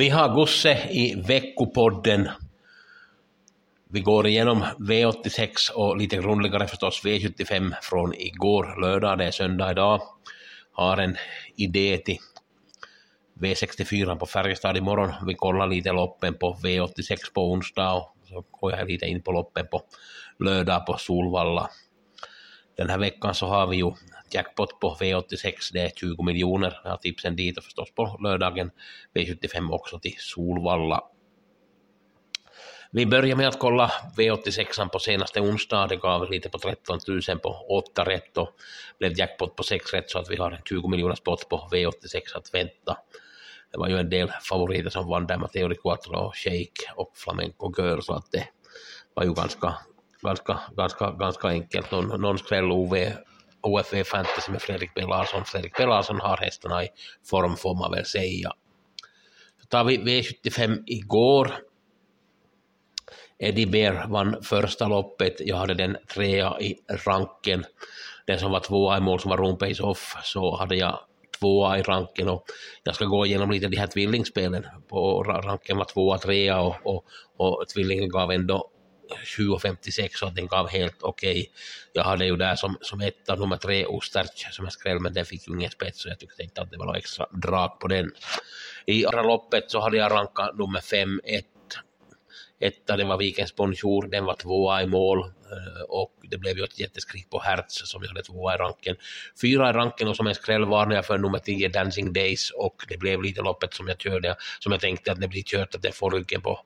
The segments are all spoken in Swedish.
Vi har Gusse i veckopodden. Vi går igenom V86 och lite grundligare förstås V75 från igår lördag, det är söndag idag. Har en idé till V64 på Färjestad imorgon. Vi kollar lite loppen på V86 på onsdag och så går jag lite in på loppen på lördag på Solvalla. Den här veckan så har vi ju jackpot på V86, det är 20 miljoner. Jag har tipsen dit och förstås på lördagen V75 också till Solvalla. Vi börjar med att kolla V86 på senaste onsdag. Det gav lite på 13 000 på 8 rätt och blev jackpot på 6 rätt så att vi har en 20 miljoner spot på V86 att vänta. Det var ju en del favoriter som vann där, Matteo Di Quattro, Shake och Flamenco Girl, så att det var ju ganska, ganska, ganska, ganska enkelt. Någon, någon skräll OV OFV Fantasy med Fredrik B Larsson. Fredrik B Larsson har hästarna i form får man väl säga. Så tar vi V75 igår. Eddie Bear vann första loppet. Jag hade den trea i ranken. Den som var tvåa i mål som var Room Off så hade jag tvåa i ranken och jag ska gå igenom lite de här tvillingspelen. På ranken var tvåa, trea och, och, och tvillingen gav ändå 7,56 så att den gav helt okej. Okay. Jag hade ju där som, som etta nummer tre Osterch som jag skrev men den fick ju ingen spets så jag tyckte inte att det var något extra drag på den. I andra loppet så hade jag rankat nummer fem, ett etta, det var Vikens Bonjour, den var tvåa i mål eh, och det blev ju ett jätteskrik på Hertz som jag hade tvåa i ranken. Fyra i ranken och som en skräll varnade jag för nummer tio Dancing Days och det blev lite loppet som jag körde, som jag tänkte att det blir kört att det får ryggen på,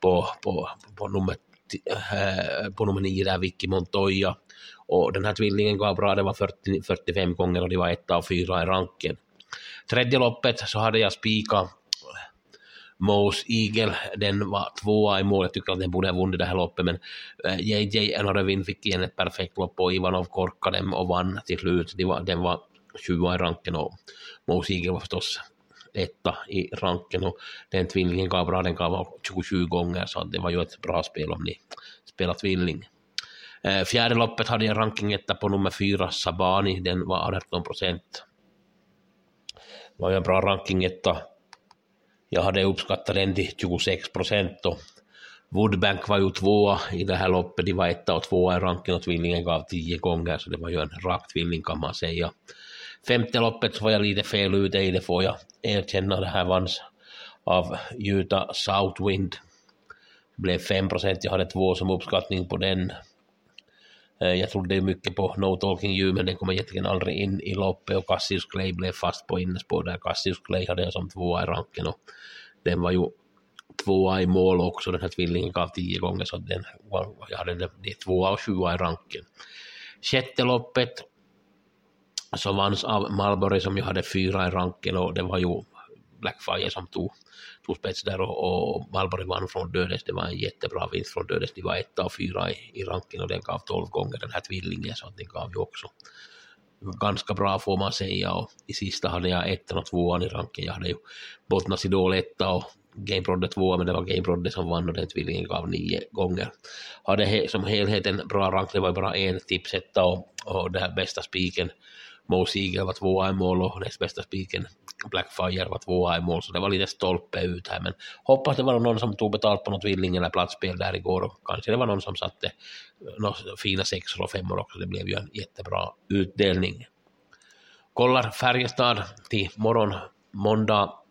på, på, på nummer Eh, på nummer nio där, Vicky Montoya. Och den här tvillingen gav bra, det var 40, 45 gånger och det var ett av fyra i ranken. Tredje loppet så hade jag spika Mose Eagle, den var tvåa i mål, jag tycker att den borde ha vunnit det här loppet, men eh, JJ Enorevin fick igen ett perfekt lopp och Ivanov korkade dem och vann till slut. den var 20 i ranken och Mose Eagle var förstås etta i ranken och den tvillingen gav bra, den gav 27 gånger så det var ju ett bra spel om ni spelar tvilling. Eh, fjärde loppet hade jag ranking etta på nummer fyra, Sabani, den var 18 procent. Det var ju en bra ranking etta. Jag hade uppskattat den till 26 procent och Woodbank var ju tvåa i det här loppet, de var etta och tvåa i ranken och tvillingen gav tio gånger, så det var ju en rak tvilling kan man säga. Femte loppet så var jag lite fel ute i det får jag erkänna. Det här vanns av Utah Southwind. Det blev 5 procent, jag hade två som uppskattning på den. Eh, jag trodde mycket på No Talking You, men den kommer egentligen aldrig in i loppet och Cassius Clay blev fast på innespår där. Cassius Clay hade jag som tvåa i ranken och den var ju tvåa i mål också, den här tvillingen gav tio gånger så den jag hade den, det är tvåa och sjua i ranken. Sjätte loppet Alltså som vanns av Marlborg som ju hade fyra i ranken och det var ju Blackfire som tog, tog spets där och, och Marbury vann från dödes. Det var en jättebra vinst från dödes. De var ett av fyra i, i ranken och den gav tolv gånger den här tvillingen så den gav ju också ganska bra får man säga och i sista hade jag ettan och tvåan i ranken. Jag hade ju Bottnas Idol etta och Game Brodde tvåa men det var Game Brodde som vann och den tvillingen gav nio gånger. Hade he, som helhet en bra rank, det var bara en tipsetta och, och den här bästa spiken Mo Siegel var tvåa i mål och näst bästa spiken. Blackfire var tvåa i mål, så det var lite stolpe ut här, men hoppas det var någon som tog betalt på något tvilling eller platsspel där igår och kanske det var någon som satte eh, några fina sexor och femmor också, det blev ju en jättebra utdelning. Kollar Färjestad till morgon, måndag.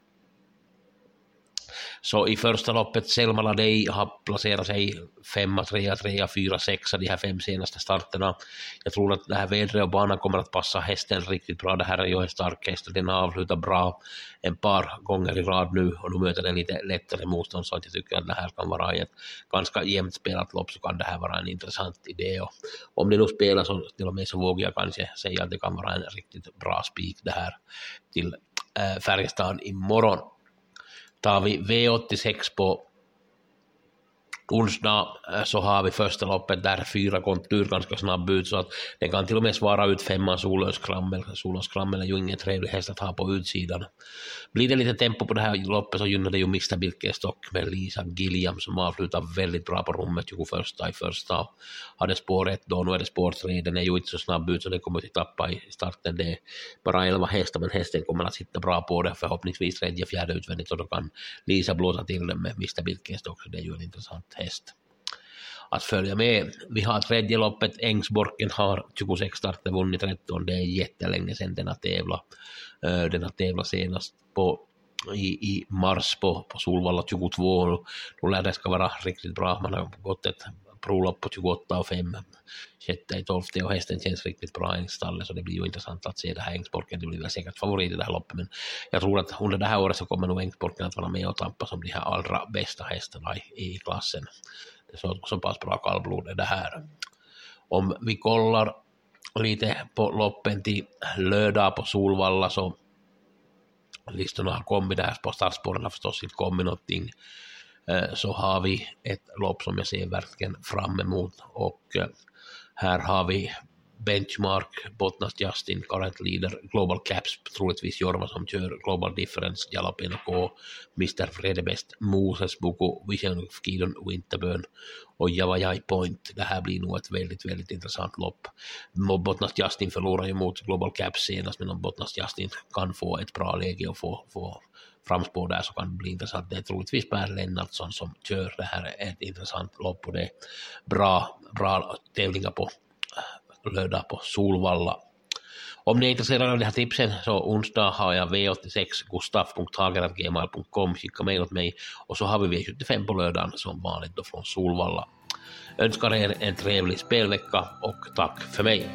Så i första loppet Selma Ladej har placerat sig femma, trea, trea, fyra, sexa de här fem senaste starterna. Jag tror att det här vädret och banan kommer att passa hästen riktigt bra. Det här är ju en stark häst och den har avslutat bra en par gånger i rad nu och nu möter den lite lättare motstånd så att jag tycker att det här kan vara i ett ganska jämnt spelat lopp så kan det här vara en intressant idé och om det nu spelar så till äh, och med så vågar jag kanske säga att det kan vara en riktigt bra spik det här till Färjestad imorgon. Tar vi V86 på onsdag äh, så har vi första loppet där fyra kontur ganska snabb ut så att den kan till och med svara ut femman Solös Krammel. Solös är ju ingen trevlig häst att ha på utsidan. Blir det lite tempo på det här loppet så gynnar det ju Mr Birkestock med Lisa Gilliam som avslutar väldigt bra på rummet 21 i första. Hade spår 1 då, nu är det spår 3, den är ju inte så snabb ut så den kommer att tappa i starten. Det är bara 11 hästar men hästen kommer att sitta bra på det förhoppningsvis tredje, fjärde utvändigt och då kan Lisa blåsa till den med Mr Birkestock så det är ju en intressant häst att följa med. Vi har tredje loppet, Ängsborken har 26 starter, vunnit 13, det är jättelänge sedan den har tävlat. Eh, den har tävlat senast på i, i mars på, på Solvalla 22 då lär det ska vara riktigt bra. Man har gått ett provlopp på 28 och 5, sjätte i tolfte och hästen känns riktigt bra i stallet så det blir ju intressant att se det här Ängsborken. Det blir väl säkert favorit i det här loppet men jag tror att under det här året så kommer nog Ängsborken att vara med och tampa som de här allra bästa hästarna i, i klassen. Det är så, så pass bra kallblod är det här. Om vi kollar lite på loppen till lördag på Solvalla så listorna har kommit där på startspåren har förstås inte kommit någonting Eh, så har vi ett lopp som jag ser verkligen fram emot och eh, här har vi Benchmark, Bottnas Justin, current leader, Global Caps, troligtvis Jorma som kör, Global Difference, Jalapeno K, Mr. Fredebest, Moses Buku, Vision of Kidon, Winterburn och Javajai Point. Det här blir nog ett väldigt, väldigt intressant lopp. Bottnas Justin förlorar ju mot Global Caps senast, men om Bottnas Justin kan få ett bra läge och få, få framspår där så kan det bli intressant. Det är troligtvis Per Lennartsson som kör det här är ett intressant lopp och det är bra, bra tävlingar på äh, lördag på Solvalla. Om ni är intresserade av de här tipsen så onsdag har jag V86 gustaf.hager.gmail.com, skicka mejl åt mig och så har vi V75 på lördagen som vanligt då från Solvalla. Önskar er en trevlig spelvecka och tack för mig.